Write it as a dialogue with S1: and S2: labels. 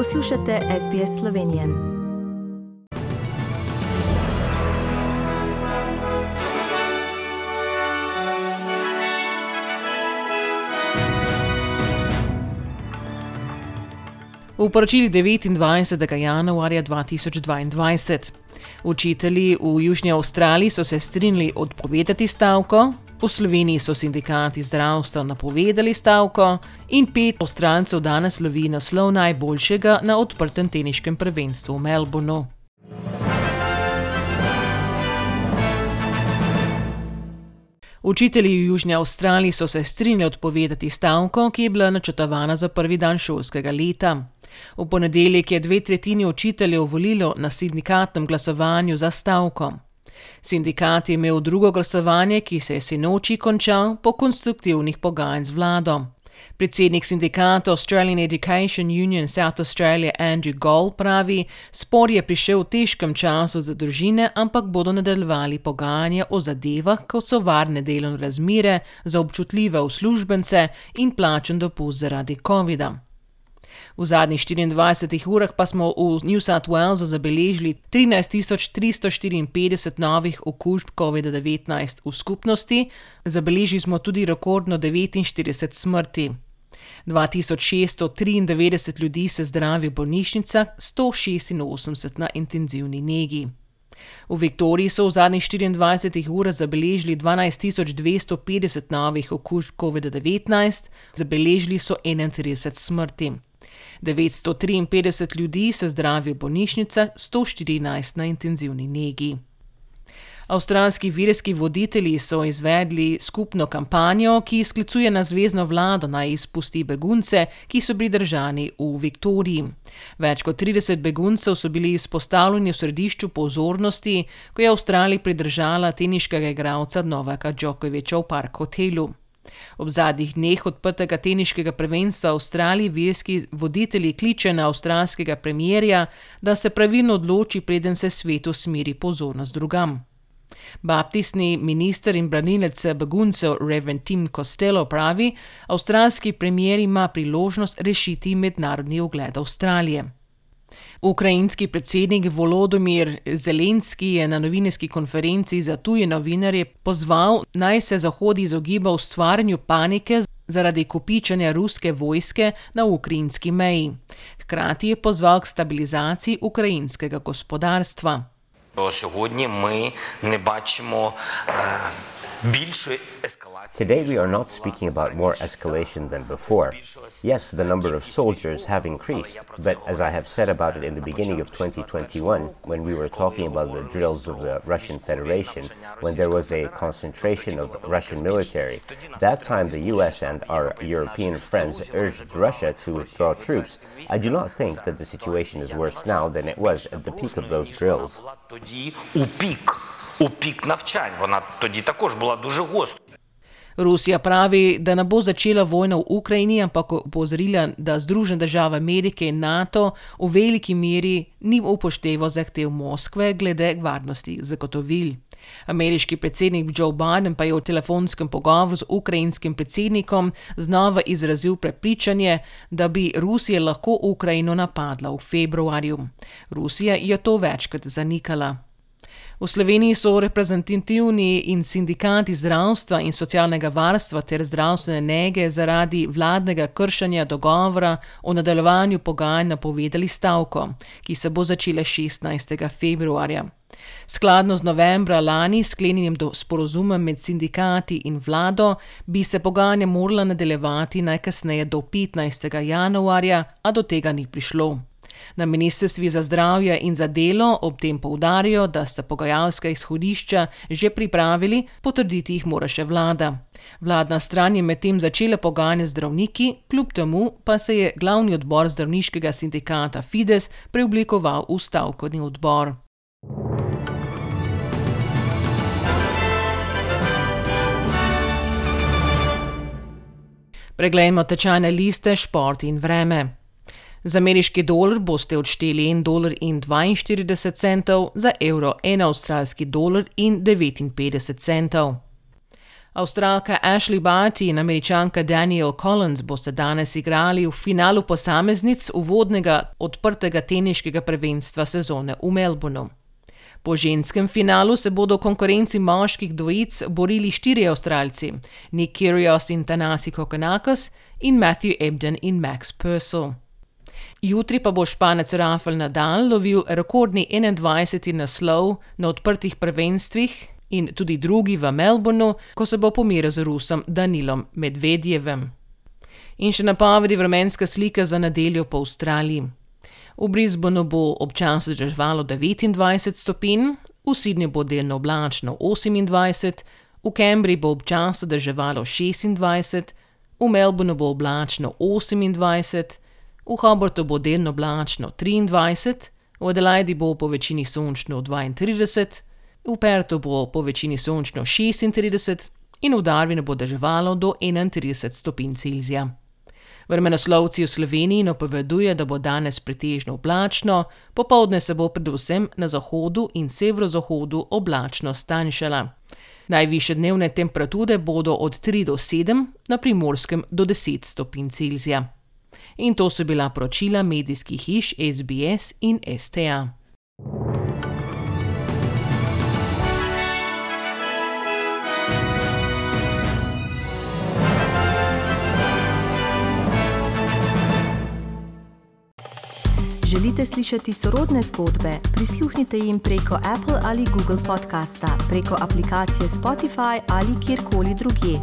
S1: Poslušate SBS Slovenije. V poročili 29. januarja 2022. Učitelji v Južni Avstraliji so se strinjali odpovedati stavko, v Sloveniji so sindikati zdravstva napovedali stavko in pet avstralcev danes lovi naslov najboljšega na odprtem teniškem prvenstvu v Melbournu. Učitelji v Južni Avstraliji so se strinjali odpovedati stavko, ki je bila načrtovana za prvi dan šolskega leta. V ponedeljek je dve tretjini učiteljev volilo na sindikatnem glasovanju za stavko. Sindikat je imel drugo glasovanje, ki se je sinoči končal po konstruktivnih pogajanj z vlado. Predsednik sindikata Australian Education Union South Australia Andrew Gall pravi: Spor je prišel v težkem času za družine, ampak bodo nadaljevali pogajanja o zadevah, kot so varne delovne razmere za občutljive uslužbence in plačen dopust zaradi COVID-a. V zadnjih 24 urah pa smo v New South Walesu zabeležili 13.354 novih okužb COVID-19 v skupnosti, zabeležili smo tudi rekordno 49 smrti. 2693 ljudi se zdravi v bolnišnicah, 186 na intenzivni negi. V Viktoriji so v zadnjih 24 urah zabeležili 12.250 novih okužb COVID-19, zabeležili so 31 smrti. 953 ljudi se zdravi v bolnišnicah, 114 na intenzivni negi. Avstralski virski voditelji so izvedli skupno kampanjo, ki sklicuje na zvezdno vlado naj izpusti begunce, ki so pridržani v Viktoriji. Več kot 30 beguncev so bili izpostavljeni v središču pozornosti, ko je Avstralija pridržala teniškega igralca Novaka Djokoviča v park hotelu. Ob zadnjih dneh odprtega teniškega prvenstva v Avstraliji verski voditelji kliče na avstralskega premijerja, da se pravilno odloči, preden se svet usmeri pozornost drugam. Baptistni minister in branilec beguncev Reverend Tim Costello pravi: Avstralski premier ima priložnost rešiti mednarodni ugled Avstralije. Ukrajinski predsednik Volodomir Zelenski je na novinarski konferenci za tuje novinarje pozval, naj se Zahod izogiba ustvarjanju panike zaradi kopičanja ruske vojske na ukrajinski meji. Hkrati je pozval k stabilizaciji ukrajinskega gospodarstva.
S2: Сьогодні ми не бачимо більшої ескалації.
S3: Today, we are not speaking about more escalation than before. Yes, the number of soldiers have increased, but as I have said about it in the beginning of 2021, when we were talking about the drills of the Russian Federation, when there was a concentration of Russian military, that time the US and our European friends urged Russia to withdraw troops. I do not think that the situation is worse now than it was at the peak of those drills.
S2: У пік навчань вона тоді також була дуже гостро.
S1: Rusija pravi, da ne bo začela vojna v Ukrajini, ampak opozorila, da Združene države Amerike in NATO v veliki meri ni upošteval zahtev Moskve glede varnosti zagotovil. Ameriški predsednik Joe Biden pa je v telefonskem pogovoru z ukrajinskim predsednikom znova izrazil prepričanje, da bi Rusija lahko Ukrajino napadla v februarju. Rusija je to večkrat zanikala. V Sloveniji so reprezentativni in sindikati zdravstva in socialnega varstva ter zdravstvene nege zaradi vladnega kršenja dogovora o nadaljevanju pogajanj napovedali stavko, ki se bo začela 16. februarja. Skladno z novembra lani sklenjenim sporozumom med sindikati in vlado, bi se pogajanja morala nadaljevati najkasneje do 15. januarja, a do tega ni prišlo. Na ministrstvi za zdravje in za delo ob tem poudarijo, da sta pogajalska izhodišča že pripravili, potrditi jih mora še vlada. Vladna stran je medtem začela pogajanja z zdravniki, kljub temu pa se je glavni odbor zdravniškega sindikata Fides preoblikoval v stavkovni odbor. Preglejmo tečajne liste, šport in vreme. Za ameriški dolar boste odšteli 1,42 dolar, za evro 1 avstralski dolar in 59 centov. Avstralka Ashley Barty in američanka Daniel Collins boste danes igrali v finalu posameznic uvodnega odprtega teniškega prvenstva sezone v Melbournu. Po ženskem finalu se bodo v konkurenci moških dvojic borili štiri Avstralci: Nick Kyrgios in Tanasi Kokonakos in Matthew Ebden in Max Purcell. Jutri pa bo španec Rafael Nadal lovil rekordni 21. naslov na odprtih prvenstvih in tudi drugi v Melbournu, ko se bo pomiril z Rusom Danilom Medvedjevem. In še napovedi vremenska slika za nedeljo po Avstraliji. V Brisbaneu bo občasno zdržalo 29 stopinj, v Sydneyju bo delno oblačno 28, v Cambridgeu bo občasno zdržalo 26, v Melbournu bo oblačno 28, v Hobartu bo delno oblačno 23, v Adelaidi bo po večini sončno 32, v Pertu bo po večini sončno 36 in v Darwinu bo deževalo do 31 stopinj Celzija. Vremenoslovci v Sloveniji napoveduje, da bo danes pretežno oblačno, popovdne se bo predvsem na zahodu in severozahodu oblačno stanjšala. Najviše dnevne temperature bodo od 3 do 7, na primorskem do 10 stopinj Celzija. In to so bila poročila medijskih hiš SBS in STA.
S4: Želite slišati sorodne zgodbe? Prisluhnite jim preko Apple ali Google podcasta, preko aplikacije Spotify ali kjerkoli drugje.